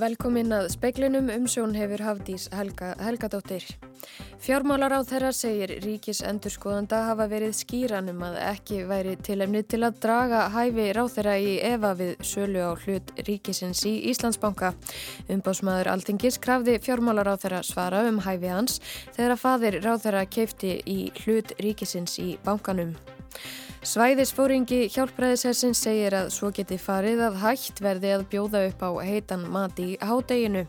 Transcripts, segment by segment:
velkomin að speiklinum umsjón hefur Hafdís Helga, Helgadóttir. Fjármálar á þeirra segir ríkis endurskoðanda hafa verið skýranum að ekki væri tilefni til að draga hæfi ráð þeirra í Eva við sölu á hlut ríkisins í Íslandsbanka. Umbásmaður Altingis krafði fjármálar á þeirra svara um hæfi hans þegar að fadir ráð þeirra keifti í hlut ríkisins í bankanum. Svæðisfóringi hjálpræðisessins segir að svo geti farið að hægt verði að bjóða upp á heitan mat í hádeginu.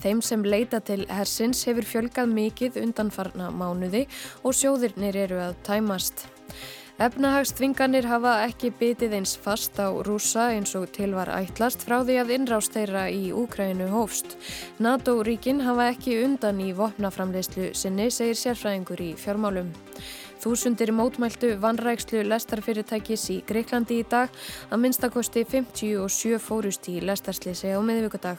Þeim sem leita til hersins hefur fjölgað mikið undanfarna mánuði og sjóðirnir eru að tæmast. Efnahagstvinganir hafa ekki bitið eins fast á rúsa eins og til var ætlast frá því að innrást þeirra í Úkrænu hófst. NATO-ríkin hafa ekki undan í vopnaframleyslu sinni, segir sérfræðingur í fjármálum. Þúsundir mótmæltu vannrækslu lestarfyrirtækis í Greiklandi í dag að minnstakosti 57 fórust í lestarslýsi á meðvíkudag.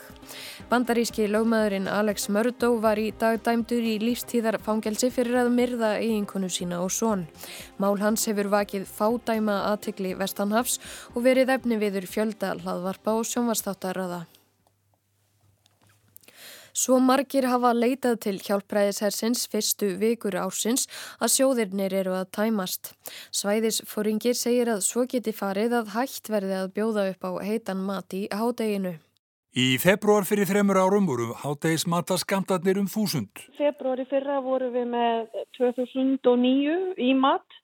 Bandaríski lögmaðurinn Alex Murdo var í dag dæmdur í lífstíðarfangelsi fyrir að myrða eiginkonu sína og són. Mál hans hefur vakið fádæma aðtikli Vestanhafs og verið efni viður fjölda hlaðvarpa og sjónvastáttarraða. Svo margir hafa leitað til hjálpræðishersins fyrstu vikur ársins að sjóðirnir eru að tæmast. Svæðisfóringir segir að svo geti farið að hægt verði að bjóða upp á heitan mat í hádeginu. Í februar fyrir þremur árum voru hátegismata skamtarnir um þúsund. Februari fyrra voru við með 2009 í mat.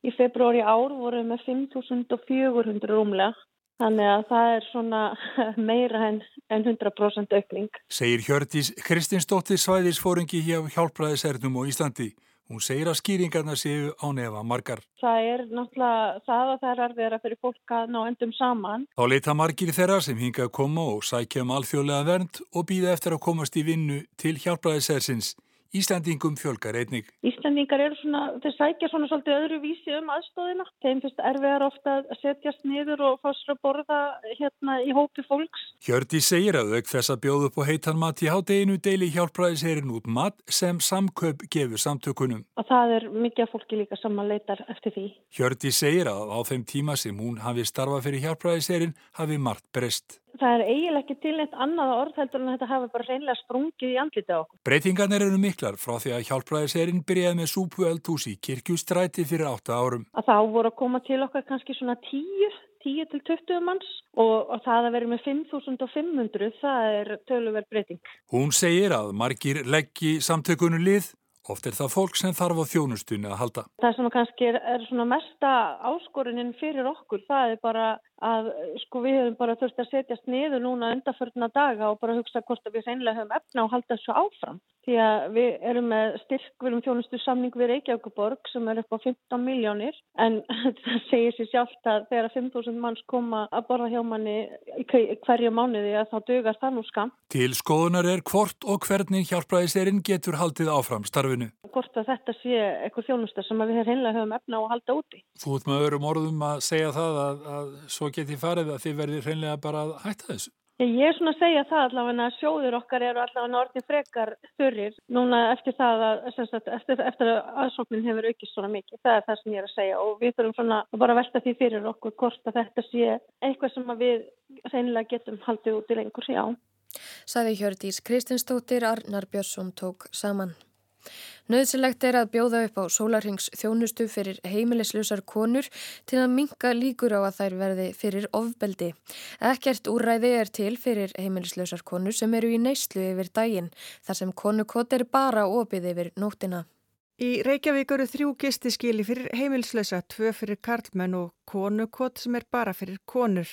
Í februari ár voru við með 5400 rúmlega. Þannig að það er svona meira en, en 100% aukning. Segir Hjördís Kristinsdóttir svæðisfóringi hjá hjálpræðisernum á Íslandi. Hún segir að skýringarna séu á nefa margar. Það er náttúrulega það að það er verið fyrir fólk að ná endum saman. Þá leita margir þeirra sem hinga að koma og sækja um alþjóðlega vernd og býða eftir að komast í vinnu til hjálpræðisersins. Íslandingum fjölgar einnig. Íslandingar eru svona, þeir sækja svona svolítið öðru vísi um aðstóðina. Þeim finnst erfiðar ofta að setjast niður og fá sér að borða hérna í hópi fólks. Hjördi segir að auk þess að bjóðu upp á heitan mat í hádeginu deili hjálpræðisherin út mat sem samköp gefur samtökunum. Og það er mikið fólki líka sem að leitar eftir því. Hjördi segir að á þeim tíma sem hún hafi starfað fyrir hjálpræðisherin hafi margt breyst það er eiginlega ekki til neitt annað orð heldur en þetta hafi bara reynilega sprungið í andlita okkur. Breytingarnir eru miklar frá því að hjálpræðiserinn byrjaði með súpu eldhús í kirkjustræti fyrir 8 árum. Að þá voru að koma til okkar kannski svona 10, 10 til 20 manns og, og það að vera með 5500 það er töluverð breyting. Hún segir að margir leggji samtökunu lið Oft er það fólk sem þarf á þjónustunni að halda. Það sem kannski er, er svona mesta áskorinin fyrir okkur, það er bara að sko við hefum bara þurft að setjast niður núna undarförna daga og bara hugsa hvort að við reynilega höfum efna og halda þessu áfram. Því að við erum með styrkverðum þjónustu samning við Reykjavíkuborg sem er upp á 15 miljónir en það segir sér sjálft að þegar 5.000 manns koma að borða hjá manni hverju mánuði að þá dögast það nú skam. Til skoðunar er hvort og hvernig hjálpræðiserinn getur haldið áfram starfinu. Hvort að þetta sé eitthvað þjónusta sem við reynilega höfum efna og halda úti. Þú svo geti farið að þið verði hreinlega bara að hætta þessu? Ég er svona að segja það allavega að sjóður okkar eru allavega orðin frekar þurrir núna eftir það að sagt, eftir, eftir að aðsóknin hefur aukist svona mikið. Það er það sem ég er að segja og við þurfum svona að bara velta því fyrir okkur hvort að þetta sé eitthvað sem við reynilega getum haldið út í lengur, já. Saði Hjördís Kristinstóttir Arnar Björnsson tók saman. Nauðsilegt er að bjóða upp á sólarhengs þjónustu fyrir heimilislusar konur til að minka líkur á að þær verði fyrir ofbeldi. Ekkert úræði er til fyrir heimilislusar konur sem eru í neyslu yfir daginn þar sem konukot er bara opið yfir nóttina. Í Reykjavík eru þrjú gistiskili fyrir heimilislösa, tvö fyrir karlmenn og konukot sem er bara fyrir konur.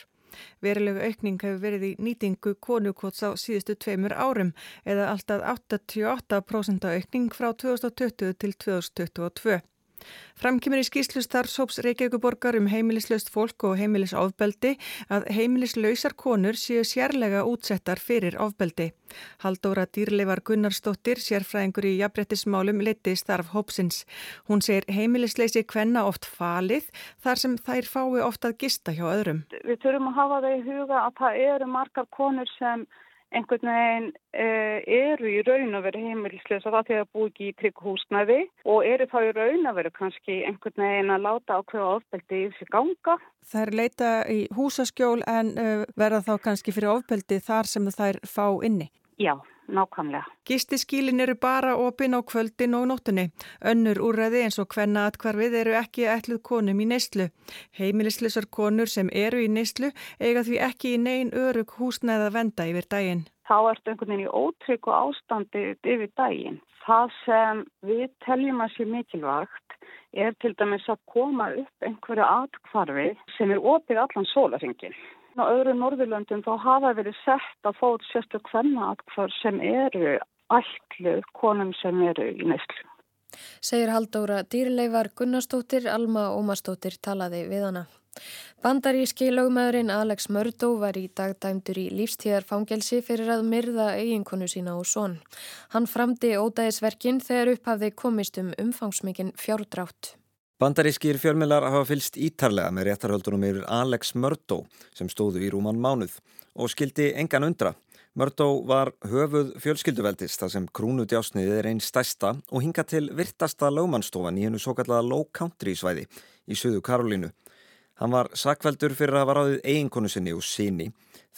Verilegu aukning hefur verið í nýtingu konukvots á síðustu tveimur árum eða alltaf 88% aukning frá 2020 til 2022. Framkymur í skýslu starfsóps Reykjavíkuborgar um heimilislaust fólk og heimilisofbeldi að heimilislausar konur séu sérlega útsettar fyrir ofbeldi. Haldóra Dýrleifar Gunnarsdóttir, sérfræðingur í jafnbrettismálum, leti starf hópsins. Hún segir heimilisleysi hvenna oft falið þar sem þær fái oft að gista hjá öðrum. Við þurfum að hafa það í huga að það eru margar konur sem einhvern veginn uh, eru í raun að vera heimilislösa það þegar búið ekki í trygg húsnæði og eru þá í raun að vera kannski einhvern veginn að láta ákveða ofbeldi í þessi ganga. Er leita í húsaskjól en uh, verða þá kannski fyrir ofbeldi þar sem er fá inni? Já nákvæmlega. Gistiskílin eru bara opinn á kvöldin og nóttunni. Önnur úrræði eins og hvenna atkvarfið eru ekki ætluð konum í neyslu. Heimilislisar konur sem eru í neyslu eiga því ekki í neyn örug húsnæða venda yfir daginn. Þá ertu einhvern veginn í ótrygg og ástandi yfir daginn. Það sem við teljum að sé mikilvægt er til dæmis að koma upp einhverju atkvarfi sem er opið allan sólaringin. Á öðru Norðurlöndum þá hafa verið sett að fóð sérstu hvernaatkvar sem eru ætluð konum sem eru í neyslu. Segir Haldóra Dýrleifar Gunnarsdóttir, Alma Ómarsdóttir talaði við hana. Bandaríski lögmaðurinn Alex Murdo var í dag dæmdur í lífstíðarfangelsi fyrir að myrða eiginkonu sína og són. Hann framdi ódæðisverkin þegar upphafði komist um umfangsmikinn fjárdrátt. Bandarískir fjölmilar hafa fylst ítarlega með réttarhöldunum yfir Alex Murdo sem stóðu í rúman mánuð og skildi engan undra. Murdo var höfuð fjölskylduveldist þar sem krúnudjásniðið er einn stæsta og hinga til virtasta lögmannstofan í hennu svo kallaða Low Country svæði í söðu Karolínu. Hann var sakveldur fyrir að hafa ráðið eiginkonu sinni og síni,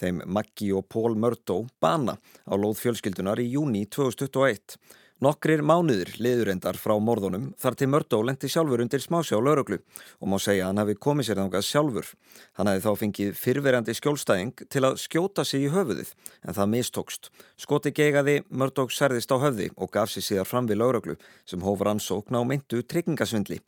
þeim Maggi og Pól Murdo, bana á lóð fjölskyldunar í júni 2021 Nokkrir mánuður liðurendar frá morðunum þar til Mördó lendi sjálfur undir smásjá lauruglu og má segja að hann hafi komið sér þangað sjálfur. Hann hafi þá fengið fyrverandi skjólstæðing til að skjóta sig í höfuðið en það mistókst. Skoti geigaði, Mördó særðist á höfði og gaf sér síðar fram við lauruglu sem hófur ansókn á myndu tryggingasvindli.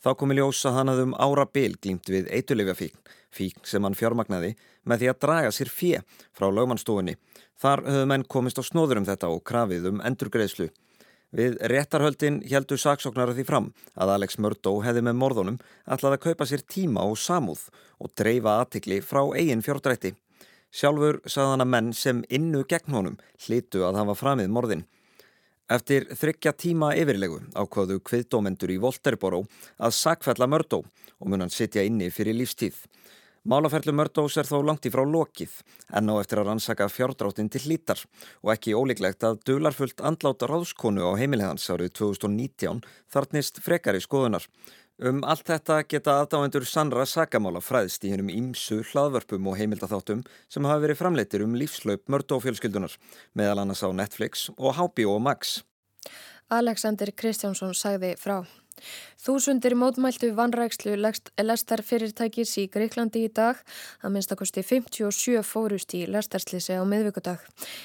Þá komi ljós að hann hafði um ára bil glýmt við eitulefjafíkn, fíkn sem hann fjármagnaði með því að draga sér fjö frá lögmannstofunni. Þar höfðu menn komist á snóður um þetta og krafið um endurgreðslu. Við réttarhöldin heldur saksóknara því fram að Alex Murdo hefði með morðunum ætlaði að kaupa sér tíma og samúð og dreifa aðtikli frá eigin fjórdrætti. Sjálfur saðan að menn sem innu gegn honum hlítu að hafa framið morðin. Eftir þryggja tíma yfirlegu ákvaðu kviðdómendur í Volterboró að sakfella Murdo og mun hann sitja inni fyrir lífstíð. Málaferlu Mördós er þó langt í frá lokið en á eftir að rannsaka fjárdráttin til hlítar og ekki ólíklegt að dularfullt andláta ráðskonu á heimilihans árið 2019 þartnist frekari skoðunar. Um allt þetta geta aðdáendur sannra sakamála fræðst í hennum ímsu hlaðvörpum og heimildatháttum sem hafa verið framleitir um lífslaup Mördófjölskyldunar meðal annars á Netflix og HBO Max. Alexander Kristjánsson sagði frá. Þúsundir mótmæltu vanrækslu lestar fyrirtækis í Greiklandi í dag. Það minnst að kosti 57 fórust í lestarslýsi á miðvíkudag.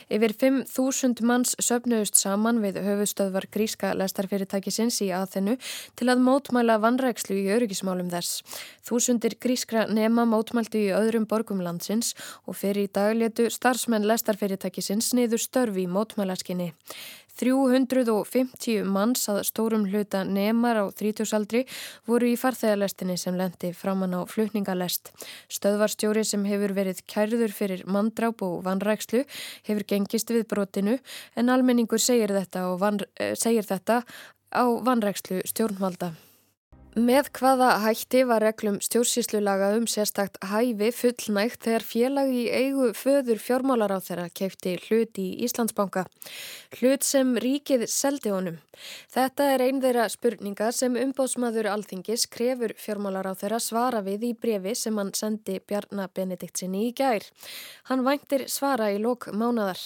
Yfir 5.000 manns söpnuðust saman við höfustöðvar gríska lestarfyrirtækisins í aðhennu til að mótmæla vanrækslu í öryggismálum þess. Þúsundir grískra nema mótmæltu í öðrum borgum landsins og fyrir í daglétu starfsmenn lestarfyrirtækisins niður störfi í mótmælaskinni. 350 manns að stórum hluta nemar á 30-saldri voru í farþegarlestinni sem lendi framann á flutningalest. Stöðvarstjóri sem hefur verið kærður fyrir mandráp og vanrækslu hefur gengist við brotinu en almenningur segir þetta, van, eh, segir þetta á vanrækslu stjórnvalda. Með hvaða hætti var reglum stjórnsýslulaga um sérstakt hæfi fullnægt þegar félag í eigu föður fjármálar á þeirra kefti hlut í Íslandsbanka. Hlut sem ríkið seldi honum. Þetta er einn þeirra spurninga sem umbóðsmaður alþingis krefur fjármálar á þeirra svara við í brefi sem hann sendi Bjarnar Benediktsinni í gær. Hann væntir svara í lok mánadar.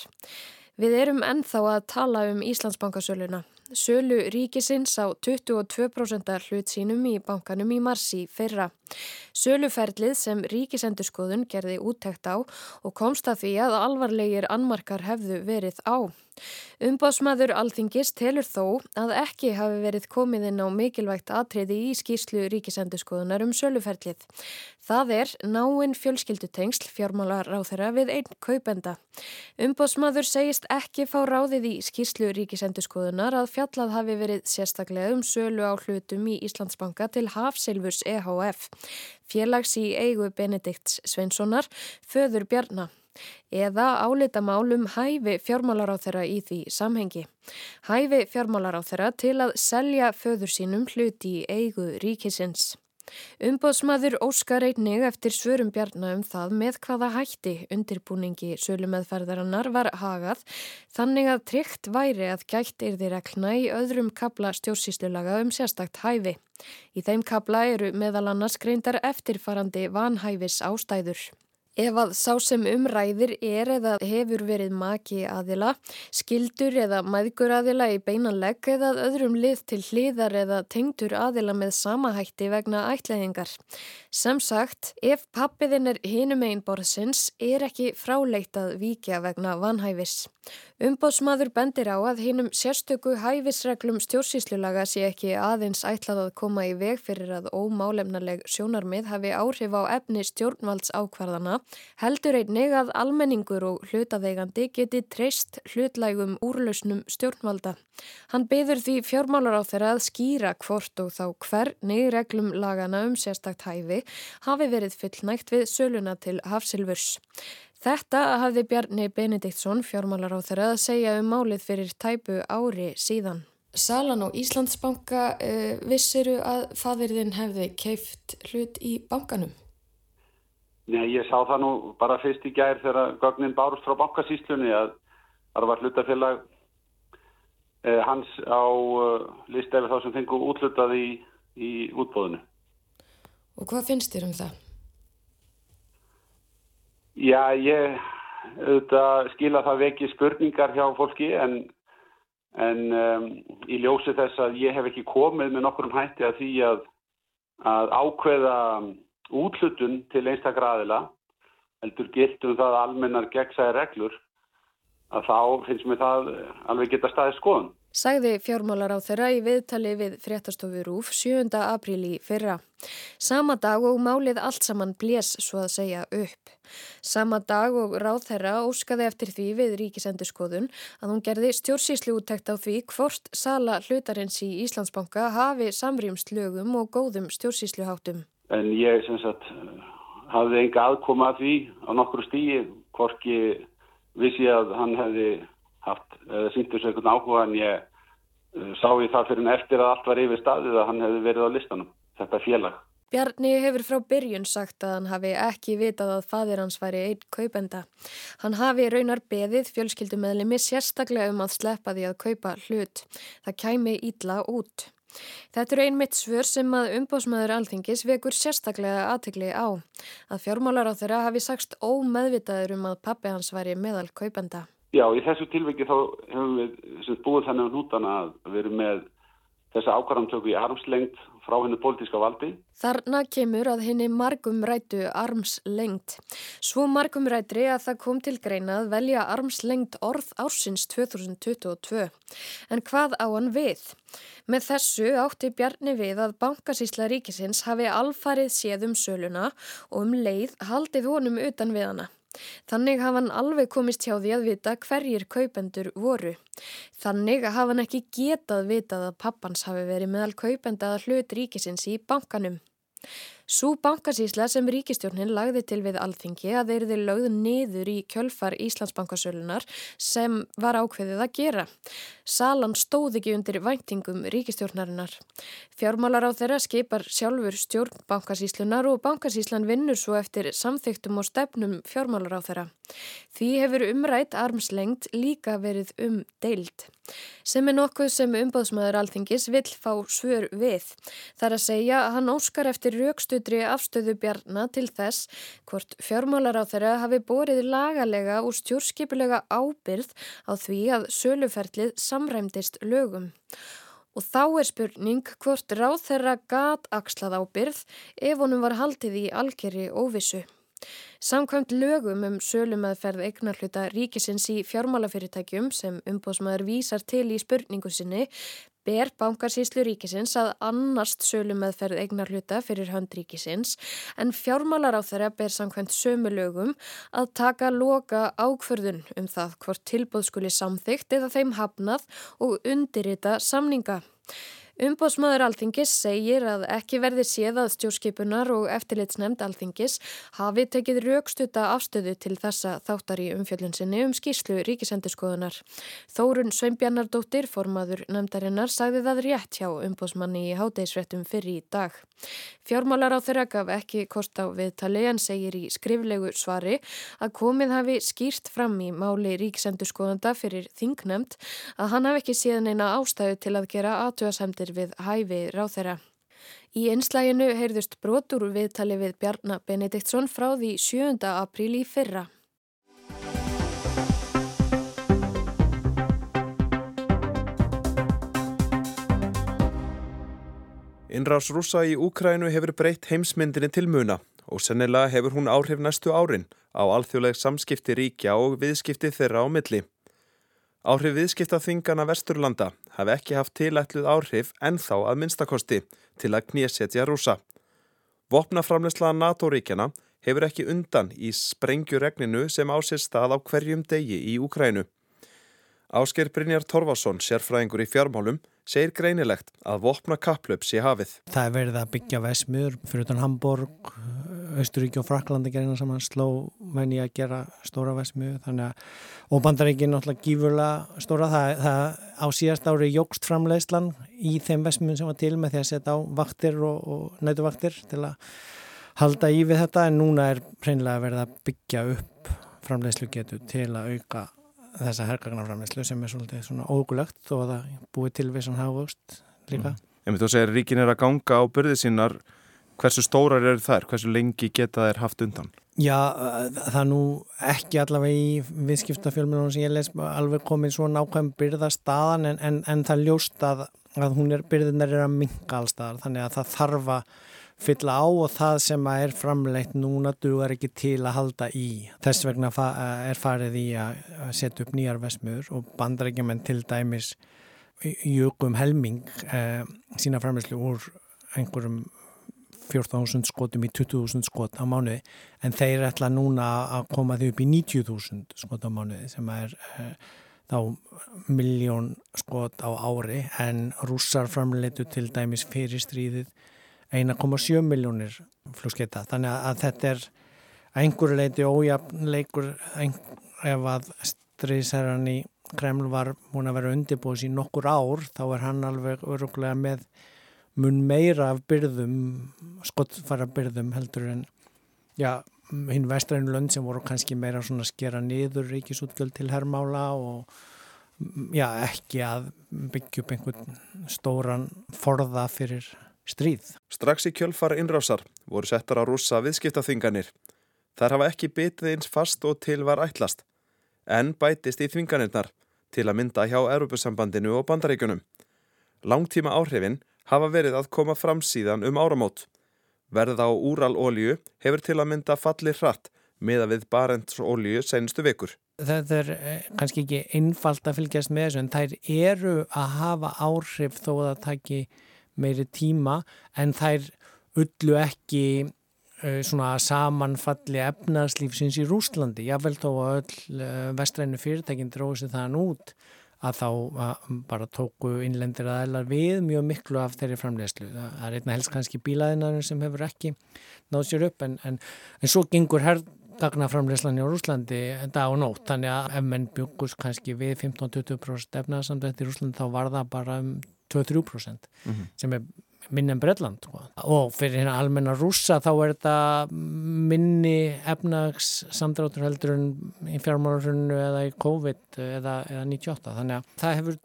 Við erum ennþá að tala um Íslandsbankasöluna sölu ríkisins á 22% hlut sínum í bankanum í marsi fyrra. Söluferlið sem ríkisendurskoðun gerði úttækt á og komst að því að alvarlegir annmarkar hefðu verið á. Umbásmaður Alþingis telur þó að ekki hafi verið komið inn á mikilvægt atriði í skýrslu ríkisendurskoðunar um söluferlið. Það er náinn fjölskyldutengsl fjármálar á þeirra við einn kaupenda. Umbásmaður segist ekki fá ráðið í skýrslu ríkisendurskoðunar að fjallað hafi verið sérstaklega um sölu á hlutum í Íslandsbanka til Hafsilvurs EHF, félags í eigu Benedikts Sveinssonar, föður Bjarnar eða álita málum hæfi fjármálar á þeirra í því samhengi. Hæfi fjármálar á þeirra til að selja föður sínum hluti í eigu ríkisins. Umbóðsmaður Óskar einnig eftir svörum bjarna um það með hvaða hætti undirbúningi sölumeðferðarannar var hagað þannig að tryggt væri að gætt yrði reglna í öðrum kabla stjórnsýslulaga um sérstakt hæfi. Í þeim kabla eru meðal annars greindar eftirfarandi vanhæfis ástæður. Ef að sá sem umræðir er eða hefur verið maki aðila, skildur eða maðgur aðila í beinanlegg eða öðrum lið til hliðar eða tengdur aðila með samahætti vegna ætlaðingar. Sem sagt, ef pappiðin er hinum einn borðsins er ekki fráleitt að víkja vegna vanhæfis. Umbóðsmaður bendir á að hinnum sérstöku hæfisreglum stjórnsýslulaga sé ekki aðeins ætlað að koma í veg fyrir að ómálemnaleg sjónarmið hafi áhrif á efni stjórnvalds ákvarðana, heldur einnig að almenningur og hlutaveigandi geti treyst hlutlægum úrlausnum stjórnvalda. Hann byður því fjármálar á þeirra að skýra hvort og þá hvernig reglum lagana um sérstakt hæfi hafi verið fullnægt við söluna til hafsilvurs. Þetta hafði Bjarni Benediktsson fjármálar á þeirra að segja um málið fyrir tæpu ári síðan. Salan á Íslandsbanka uh, vissiru að fadirðin hefði keift hlut í bankanum? Nei, ég sá það nú bara fyrst í gær þegar gögnin bárust frá bankasýslunni að það var hlutafélag uh, hans á uh, list eftir þá sem fengu útlutað í, í útbóðinu. Og hvað finnst þér um það? Já, ég auðvitað skila það veki spurningar hjá fólki en, en um, í ljósi þess að ég hef ekki komið með nokkurum hætti að því að, að ákveða útlutun til einstakra aðila heldur giltum það almennar gegnsæði reglur að þá finnst mér það alveg geta staðið skoðun. Sagði fjármálar á þeirra í viðtali við fréttastofu Rúf 7. apríl í fyrra. Sama dag og málið allt saman blés svo að segja upp. Sama dag og ráð þeirra óskaði eftir því við ríkisendurskoðun að hún gerði stjórnsýslu úttækt á því hvort sala hlutarins í Íslandsbanka hafi samrýmst lögum og góðum stjórnsýsluháttum. En ég sem sagt hafði enga aðkoma að því á nokkru stíi hvorki vissi að hann hefði haft eða síntur sér einhvern áhuga en ég uh, sá ég það fyrir en eftir að allt var yfir staðið að hann hefði verið á listanum, þetta félag. Bjarni hefur frá byrjun sagt að hann hafi ekki vitað að fadir hans væri einn kaupenda. Hann hafi raunar beðið fjölskyldumæðlimi sérstaklega um að sleppa því að kaupa hlut. Það kæmi ídla út. Þetta eru einmitt svör sem að umbósmaður alþingis vekur sérstaklega aðtegli á. Að fjármálar á þeirra hafi sagst ómeðvitaður um að pappi hans væri meðal kaupenda. Já, í þessu tilviki þá hefum við búið þannig á nútana að við erum með þessa ákvarðantöku í armslengt frá henni pólitíska valdi. Þarna kemur að henni margum rætu armslengt. Svo margum rætri að það kom til greina að velja armslengt orð ársins 2022. En hvað á hann við? Með þessu átti Bjarni við að bankasísla ríkisins hafi alfarið séð um söluna og um leið haldið honum utan við hana. Þannig hafa hann alveg komist hjá því að vita hverjir kaupendur voru. Þannig hafa hann ekki getað vitað að pappans hafi verið meðal kaupenda að hlut ríkisins í bankanum. Sú bankasísla sem ríkistjórnin lagði til við alþingi að þeirði lögð niður í kjölfar Íslandsbankasölunar sem var ákveðið að gera. Salan stóð ekki undir væntingum ríkistjórnarinnar. Fjármálar á þeirra skipar sjálfur stjórn bankasíslunar og bankasíslan vinnur svo eftir samþyktum og stefnum fjármálar á þeirra. Því hefur umrætt armslengt líka verið um deild. Sem er nokkuð sem umbáðsmaður alþingis vill fá svör við. Það er að segja að hann óskar eftir raukstutri afstöðu bjarna til þess hvort fjármálar á þeirra hafi borið lagalega og stjórnskipulega ábyrð á því að söluferlið samræmdist lögum. Og þá er spurning hvort ráð þeirra gat axlað ábyrð ef honum var haldið í algjörri óvissu. Samkvæmt lögum um sölumeðferð eignarhluta ríkisins í fjármálafyrirtækjum sem umbóðsmaður vísar til í spurningu sinni ber bankarsýslu ríkisins að annast sölumeðferð eignarhluta fyrir hönd ríkisins en fjármálar á þeirra ber samkvæmt sömu lögum að taka loka ákförðun um það hvort tilbóð skuli samþygt eða þeim hafnað og undirrita samninga. Umbóðsmaður Alþingis segir að ekki verði séð að stjórnskipunar og eftirlitsnemnd Alþingis hafi tekið raukstuta afstöðu til þessa þáttar í umfjöllinsinni um skýslu ríkisendurskoðunar. Þórun Sveinbjarnardóttir, formaður nemndarinnar, sagði það rétt hjá umbóðsmanni í háteisrættum fyrir í dag. Fjármálar á þeirra gaf ekki kost á viðtali en segir í skriflegu svari að komið hafi skýrt fram í máli ríkisendurskoðanda fyrir þingnemnd að hann hafi ekki séð neina ástæðu til að gera aðtöðasemdir viðræðir við hæfi ráþeira. Í einslæginu heyrðust brotur viðtali við Bjarnar Benediktsson frá því 7. apríl í fyrra. Innrás rúsa í Úkrænu hefur breytt heimsmyndinni til muna og sennilega hefur hún áhrif næstu árin á alþjóðleg samskipti ríkja og viðskipti þeirra á milli. Áhrif viðskiptaþingana Vesturlanda hafi ekki haft tilætluð áhrif en þá að minnstakosti til að knésetja rúsa. Vopnaframleysla NATO-ríkjana hefur ekki undan í sprengjuregninu sem ásir stað á hverjum degi í Úkrænu. Ásker Brynjar Torvarsson, sérfræðingur í fjármálum, segir greinilegt að vopna kapplöp sé hafið. Það er verið að byggja vesmiður fyrir utan Hamburg, Östuríki og Fraklandi gerina saman sló menni að gera stóra vesmiður þannig að og bandaríkinn náttúrulega gífurlega stóra það, það á síðast ári jógst framleiðslan í þeim vesmiðum sem var til með því að setja á vaktir og, og nætuvaktir til að halda í við þetta en núna er hreinlega verið að byggja upp framleiðslu getur til að auka þessa hergagnarframleyslu sem er svolítið svona ógulögt og það búið til við svona hafugst líka. Mm. En þú segir ríkin er að ganga á börðið sínar, hversu stórar eru þær, hversu lengi geta þær haft undan? Já, það nú ekki allavega í viðskiptafjölmjölunum sem ég les alveg komið svo nákvæm byrðastaðan en, en, en það ljóst að, að er, byrðinar er að minka allstaðar þannig að það þarfa fylla á og það sem er framleitt núna dugar ekki til að halda í. Þess vegna er farið í að setja upp nýjar vesmiður og bandarækjumenn til dæmis jökum helming eh, sína framleyslu úr einhverjum 14.000 skotum í 20.000 skot á mánuði. En þeir ætla núna að koma þau upp í 90.000 skot á mánuði sem er eh, þá miljón skot á ári. En rússar framleitu til dæmis fyrir stríðið 1,7 miljónir flugskeita þannig að þetta er einhverju leiti ójafnleikur ef að stríðsherran í Kreml var múin að vera undirbúis í nokkur ár þá er hann alveg öruglega með mun meira af byrðum skottfara byrðum heldur en já, hinn vestrænu lönd sem voru kannski meira svona skera niður ríkisútgjöld til herrmála og já, ekki að byggja upp einhvern stóran forða fyrir stríð. Strax í kjölfara innrásar voru settar á rúsa viðskiptaþinganir. Þar hafa ekki bitið eins fast og til var ætlast, en bætist í þvinganirnar til að mynda hjá Europasambandinu og bandaríkunum. Langtíma áhrifin hafa verið að koma fram síðan um áramót. Verð á úralólju hefur til að mynda falli hratt með að við barentsólju senustu vikur. Það er eh, kannski ekki einfalt að fylgjast með þessu en þær eru að hafa áhrif þó að það taki meiri tíma en þær ullu ekki uh, svona samanfalli efnarslífsins í Rúslandi. Ég vel þó að öll uh, vestrænu fyrirtækinn dróði sér þann út að þá að bara tóku innlendir aðeinar við mjög miklu af þeirri framlegslu. Það er einna helst kannski bílaðinarinn sem hefur ekki náð sér upp en, en, en svo gengur herrgagnaframlegslan í Rúslandi dag og nótt. Þannig að ef menn byggus kannski við 15-20% efnarsamdrætt í Rúslandi þá var það bara um 2-3% mm -hmm. sem er minn en Breitland sko. og fyrir hérna almenna rúsa þá er þetta minni efnags samdráttur heldur en í fjármálurinu eða í COVID eða, eða 98 þannig að það hefur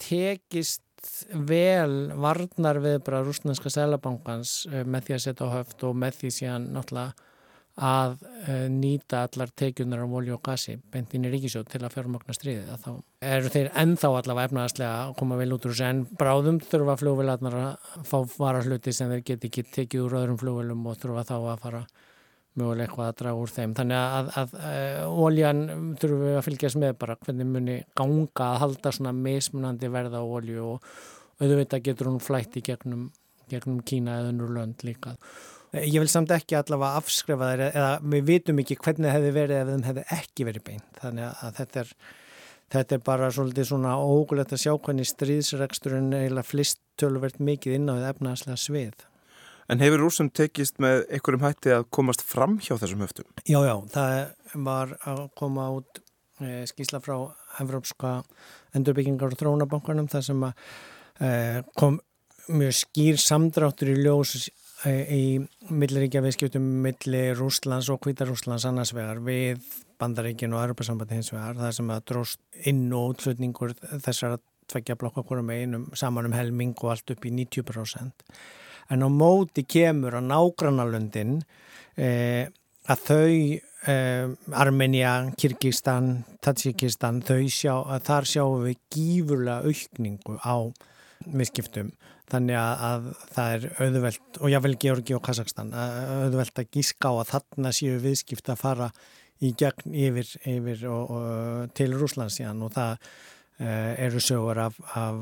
tekist vel varnar við bara rúsnanska selabankans eh, með því að setja á höft og með því síðan náttúrulega að uh, nýta allar tekjunar á volju og gasi bent inn í ríkisjóð til að fjármagna stríðið þá eru þeir ennþá allavega efnaðaslega að koma vel út úr þessu en bráðum þurfa fljóðvilarnar að fá vara hluti sem þeir get ekki tekið úr öðrum fljóðvilum og þurfa þá að fara möguleg eitthvað að draga úr þeim. Þannig að, að, að uh, oljan þurfum við að fylgjast með bara hvernig muni ganga að halda svona mismunandi verða á olju og auðvitað getur hún flætt í gegnum, gegnum Kína eða Ég vil samt ekki allavega afskrefa þeir eða við vitum ekki hvernig hefði verið ef þeim hefði ekki verið beint þannig að þetta er þetta er bara svolítið svona ógulegt að sjá hvernig stríðsreksturinn eiginlega flist tölverkt mikið inn á því efnaðslega svið. En hefur rúsum tekist með einhverjum hætti að komast fram hjá þessum höftum? Já, já, það var að koma út e, skísla frá Evrópska endurbyggingar og þrónabankanum þar sem að e, kom mjög skýr samdráttur í ljós í milliríkja viðskiptum millir Rúslands og Kvítarúslands annars vegar við Bandaríkin og Europasambandi hins vegar það sem að dróst inn og útflutningur þessar að tveggja blokka hverju meginum saman um helming og allt upp í 90% en á móti kemur á nágrannalöndin eh, að þau eh, Armenia, Kyrkistan Tatsikistan, þau sjá að þar sjáum við gífurlega aukningu á viðskiptum þannig að, að það er auðvelt og jável Georgi og Kazakstan auðvelt að gíska á að þarna séu viðskipt að fara í gegn yfir, yfir og, og til Rúslands síðan. Og það uh, eru sögur af, af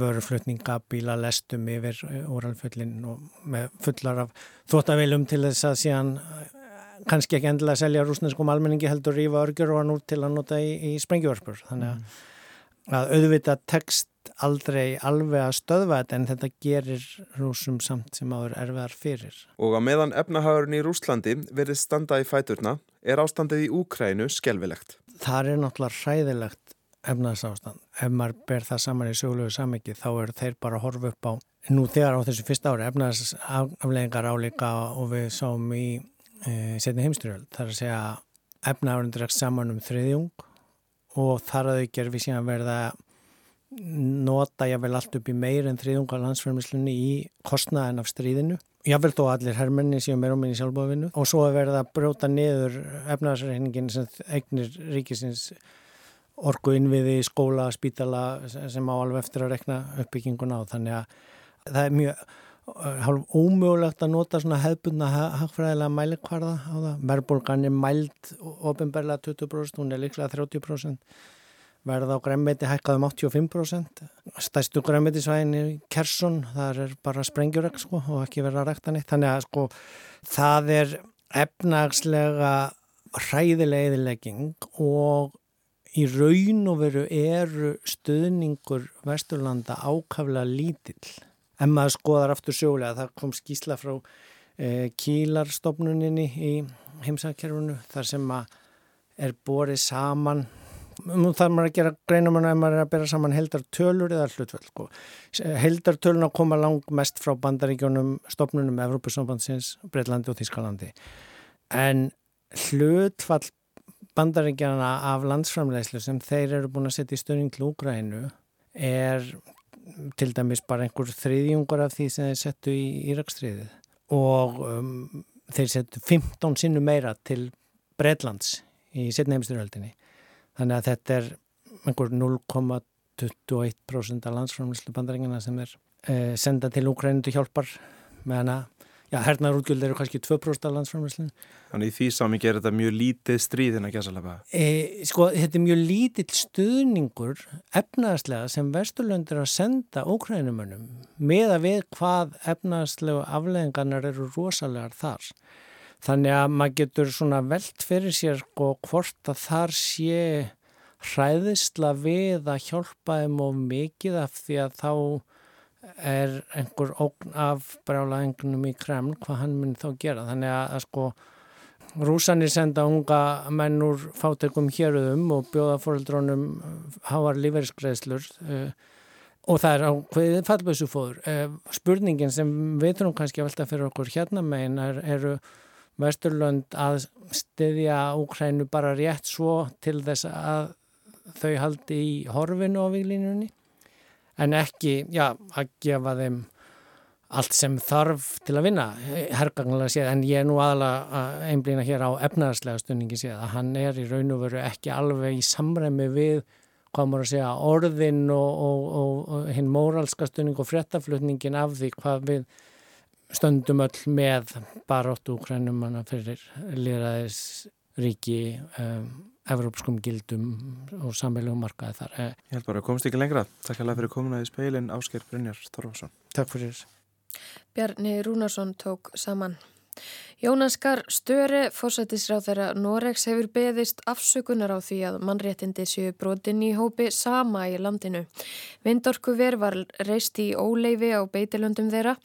vöruflutninga, bíla, lestum yfir úralföllin og með fullar af þóttaveilum til þess að síðan kannski ekki endilega selja rúsneskum almenningi heldur rífa örgjur og hann út til að nota í, í sprengjörspur þannig að, að auðvita text aldrei alveg að stöðva þetta en þetta gerir rúsum samt sem áður erfiðar fyrir. Og að meðan efnahagurinn í Rúslandi verið standa í fæturna er ástandið í Úkrænu skelvilegt. Það er náttúrulega hræðilegt efnahagsástand. Ef maður ber það saman í sögulegu samiki þá eru þeir bara að horfa upp á nú þegar á þessu fyrsta ári efnahagsafleðingar álíka og við sáum í e, setni heimstyrjöld. Það er að segja efnahagurinn dregst saman um þriðjung og þar að þau gerfi síðan verða nota ég vel allt upp í meir en þriðunga landsfærmislunni í kostnaðin af stríðinu. Ég vel þó allir hermenni séu meir og minni sjálfbóðvinnu og svo er verið að bróta niður efnaðarsreikningin sem eignir ríkisins orgu innviði, skóla, spítala sem á alveg eftir að rekna uppbygginguna á. Þannig að það er mjög hálf ómögulegt að nota svona hefbundna hagfræðilega mælikvarða á það. Verðbólgan er mæld ofinberlega 20%, hún er líklega 30% verða á græmmeti hækkað um 85%. Stæstu græmmetisvæðin í Kersson, það er bara sprengjurökk sko og ekki verða að rækta neitt. Þannig að sko það er efnagslega hræðilega eðilegging og í raun og veru eru stuðningur Vesturlanda ákaflega lítill. En maður skoðar aftur sjólega, það kom skísla frá eh, kílarstofnuninni í heimsækkerfunu þar sem að er borið saman nú þarf maður að gera greinum en maður er að bera saman heldartölur eða hlutvöld sko. heldartölun að koma lang mest frá bandaríkjónum stopnunum Evrópusambandsins, Breitlandi og Þískalandi en hlutfall bandaríkjana af landsframlegslu sem þeir eru búin að setja í stöðning til Úgrænu er til dæmis bara einhver þriðjungur af því sem þeir settu í Írakstriðið og um, þeir settu 15 sinnu meira til Breitlands í setna heimstyrjöldinni Þannig að þetta er einhver 0,21% af landsframlýslu bandaringina sem er eh, senda til Úkrænundu hjálpar meðan að, já, hernaður útgjöld eru kannski 2% af landsframlýslu. Þannig í því samingi er þetta mjög lítið stríðin að gæsa alveg? E, sko, þetta er mjög lítill stuðningur efnaðarslega sem Vesturlöndir að senda Úkrænumönnum með að við hvað efnaðarslegu afleðingarnar eru rosalegar þar. Þannig að maður getur svona veld fyrir sér og hvort að þar sé hræðisla við að hjálpa þeim of mikið af því að þá er einhver ógn af brálaðingunum í Kreml hvað hann mun þá gera. Þannig að, að sko rúsanir senda unga menn úr fátökum héruðum og bjóða fóröldrónum háar lífeyrisgreðslur uh, og það er á hvaðið fallbössu fóður. Uh, spurningin sem við þurfum kannski að velta fyrir okkur hérna megin er, eru Vesturlönd að styðja Úkrænu bara rétt svo til þess að þau haldi í horfinu á viklínunni en ekki, já, að gefa þeim allt sem þarf til að vinna, herrganglega séð, en ég er nú aðalega einblýna hér á efnaðarslega stunningi séð að hann er í raun og veru ekki alveg í samræmi við, hvað maður að segja, orðin og, og, og, og hinn móralska stunning og fréttaflutningin af því hvað við stöndum öll með baróttu úkrænum manna fyrir líðræðis ríki um, evrópskum gildum og samveilum markaði þar. Eh, Ég held bara að komast ekki lengra. Takk alveg fyrir komuna í speilin Ásker Brynjar Torfarsson. Takk fyrir. Bjarni Rúnarsson tók saman. Jónaskar Störe, fósættisráð þeirra Noregs, hefur beðist afsökunar á því að mannréttindi séu brotin í hópi sama í landinu. Vindorku ver var reist í óleifi á beitilöndum þeirra.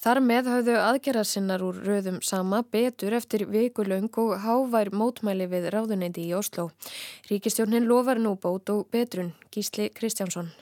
Þar með hafðu aðgerðarsinnar úr röðum sama betur eftir vikulöng og hávær mótmæli við ráðunendi í Oslo. Ríkistjórnin lofar nú bót og betrun. Gísli Kristjánsson.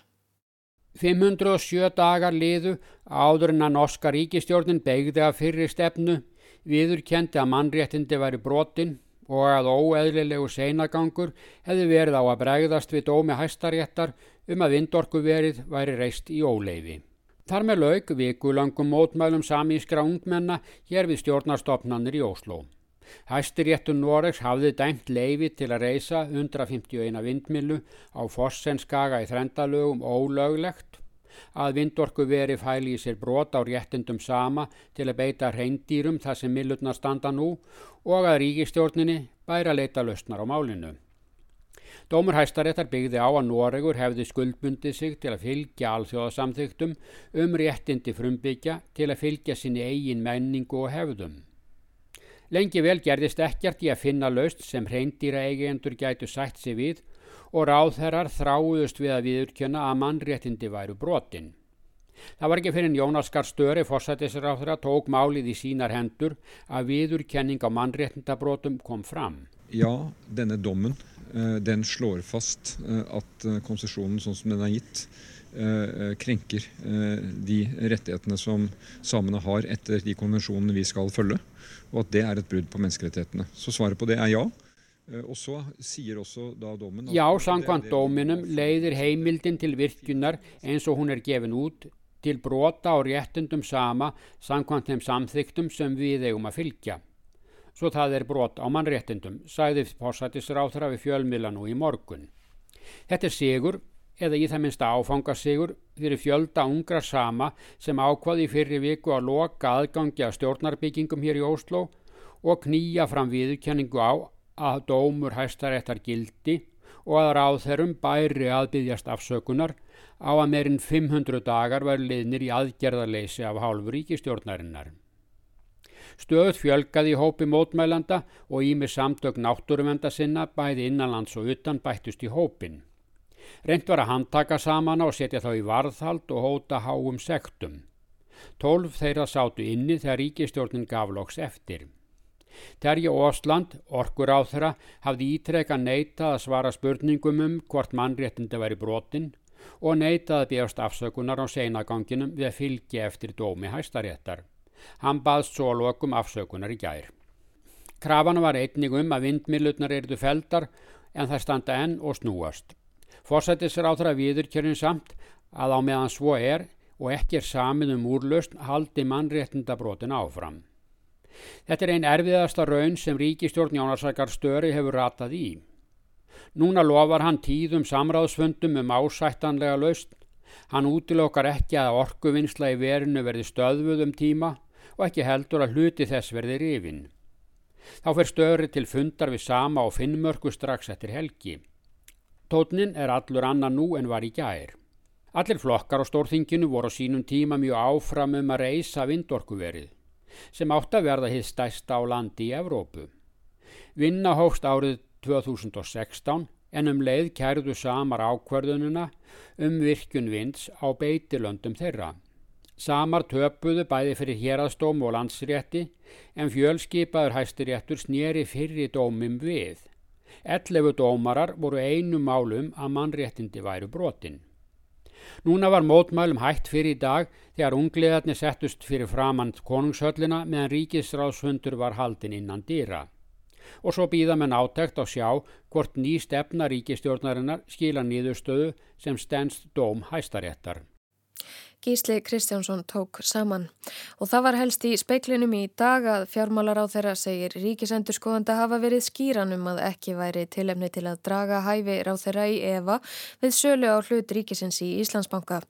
507 dagar liðu áður en að norska ríkistjórnin begði að fyrri stefnu viðurkendi að mannréttindi væri brotin og að óeðlilegu seinagangur hefði verið á að bregðast við dómi hæstaréttar um að vindorku verið væri reist í óleifi. Þar með laug vikulangum mótmælum samískra ungmenna hér við stjórnarstofnanir í Ósló. Hæstiréttur Noregs hafði dæmt leifi til að reysa 151 vindmilu á Fossenskaga í þrendalögum ólöglegt að vindorku veri fæli í sér brot á réttindum sama til að beita reyndýrum þar sem millurna standa nú og að ríkistjórninni bæra leita lausnar á málinu. Dómur hæstaréttar byggði á að Noregur hefði skuldbundið sig til að fylgja alþjóðasamþygtum um réttindi frumbyggja til að fylgja sinni eigin menningu og hefðum. Lengi vel gerðist ekkert í að finna laust sem reyndýra eigendur gætu sætt sig við og ráðherrar þráuðust við að viðurkjöna að mannréttindi væru brotin. Það var ekki fyrir Jónaskar Störi fórsættisráðherra tók málið í sínar hendur að viðurkenning á mannréttindabrotum kom fram. Ja, denne dommen eh, den slår fast eh, at eh, konsesjonen sånn som den er gitt krenker de rettighetene som samene har etter de konvensjonene vi skal følge, og at det er et brudd på menneskerettighetene. Så svaret på det er ja. Eh, Já, samkvæmt dóminum leiðir heimildin til virkjunar eins og hún er gefin út til brota á réttundum sama samkvæmt þeim samþyktum sem við eigum að fylgja. Svo það er brot á mannréttundum, sæði fórsættisráþra við fjölmila nú í morgun. Þetta er sigur, eða í það minnsta áfangasigur, fyrir fjölda ungra sama sem ákvaði fyrir viku að loka aðgangi að stjórnarbyggingum hér í Óslo og knýja fram viðkenningu á að dómur hæstaréttar gildi og að ráðherrum bæri aðbyggjast afsökunar á að meirinn 500 dagar var liðnir í aðgerðarleysi af hálfu ríkistjórnarinnar. Stöð fjölgaði í hópi mótmælanda og ími samtök náttúruvenda sinna bæði innanlands og utan bættust í hópin. Reynd var að handtaka saman og setja þá í varðhald og hóta háum sektum. Tólf þeirra sátu inni þegar ríkistjórnin gaf loks eftir. Terje Ósland, orkur á þeirra, hafði ítrekka neitað að svara spurningum um hvort mannréttindi væri brotin og neitað að bjöst afsökunar á seinaganginum við að fylgja eftir dómi hæstaréttar. Hann baðst svo lokum afsökunar í gær. Krafana var einnig um að vindmilutnar erðu feldar en það standa enn og snúast. Fórsættisir á þeirra viðurkjörn samt að á meðan svo er og ekki er samið um úrlöst haldi mannréttindabrotin áfram. Þetta er einn erfiðasta raun sem ríkistjórn Jónarsakar Störi hefur ratað í. Núna lofar hann tíðum samráðsfundum um ásættanlega laust. Hann útilokkar ekki að orkuvinnsla í verinu verði stöðvuð um tíma og ekki heldur að hluti þess verði rifin. Þá fer Störi til fundar við sama og finnmörku strax eftir helgi. Tótnin er allur annan nú en var í gær. Allir flokkar á stórþinginu voru á sínum tíma mjög áfram um að reysa vindorkuverið sem átt að verða hitt stæsta á landi í Evrópu. Vinna hófst árið 2016 en um leið kærðu samar ákverðununa um virkun vinds á beitilöndum þeirra. Samar töpuðu bæði fyrir hérastóm og landsrétti en fjölskipaður hæstiréttur snýri fyrir dómum við. Ellefu dómarar voru einu málum að mannréttindi væru brotin. Núna var mótmælum hætt fyrir í dag þegar ungliðarnir settust fyrir framand konungshöllina meðan ríkisráðshundur var haldin innan dýra. Og svo býða menn átækt á sjá hvort ný stefna ríkistjórnarinnar skila nýðustöðu sem stennst dóm hæstaréttar. Gísli Kristjánsson tók saman. Og það var helst í speiklinum í dag að fjármálar á þeirra segir ríkisendur skoðanda hafa verið skýranum að ekki væri tilefni til að draga hæfi ráð þeirra í EVA við sölu á hlut ríkisens í Íslandsbanka.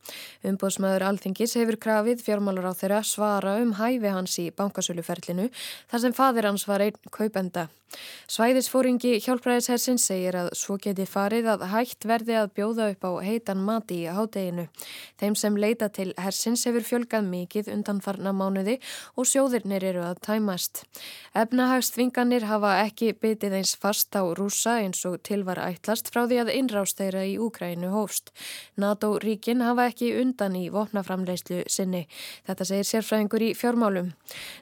Umbóðsmaður Alþingis hefur krafið fjármálar á þeirra svara um hæfi hans í bankasöluferlinu þar sem fadir hans var einn kaupenda. Svæðisfóringi hjálpræðishersin segir að svo geti farið að hægt verði að bjóða upp á heitan mati í hádeginu. Þeim sem leita til til hersins hefur fjölgað mikið undan farna mánuði og sjóðirnir eru að tæmast. Efnahagsþvinganir hafa ekki bytið eins fast á rúsa eins og tilvar ætlast frá því að innrást þeirra í Úkrænu hófst. NATO-ríkin hafa ekki undan í vopnaframleyslu sinni. Þetta segir sérfræðingur í fjármálum.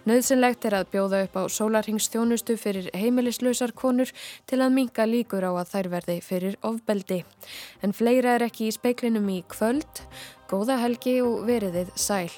Nauðsynlegt er að bjóða upp á sólarhingstjónustu fyrir heimilislausar konur til að minga líkur á að þær verði fyrir ofbeldi. En fleira er ekki í speiklinum í kvöld. Góða helgi og veriðið sæl.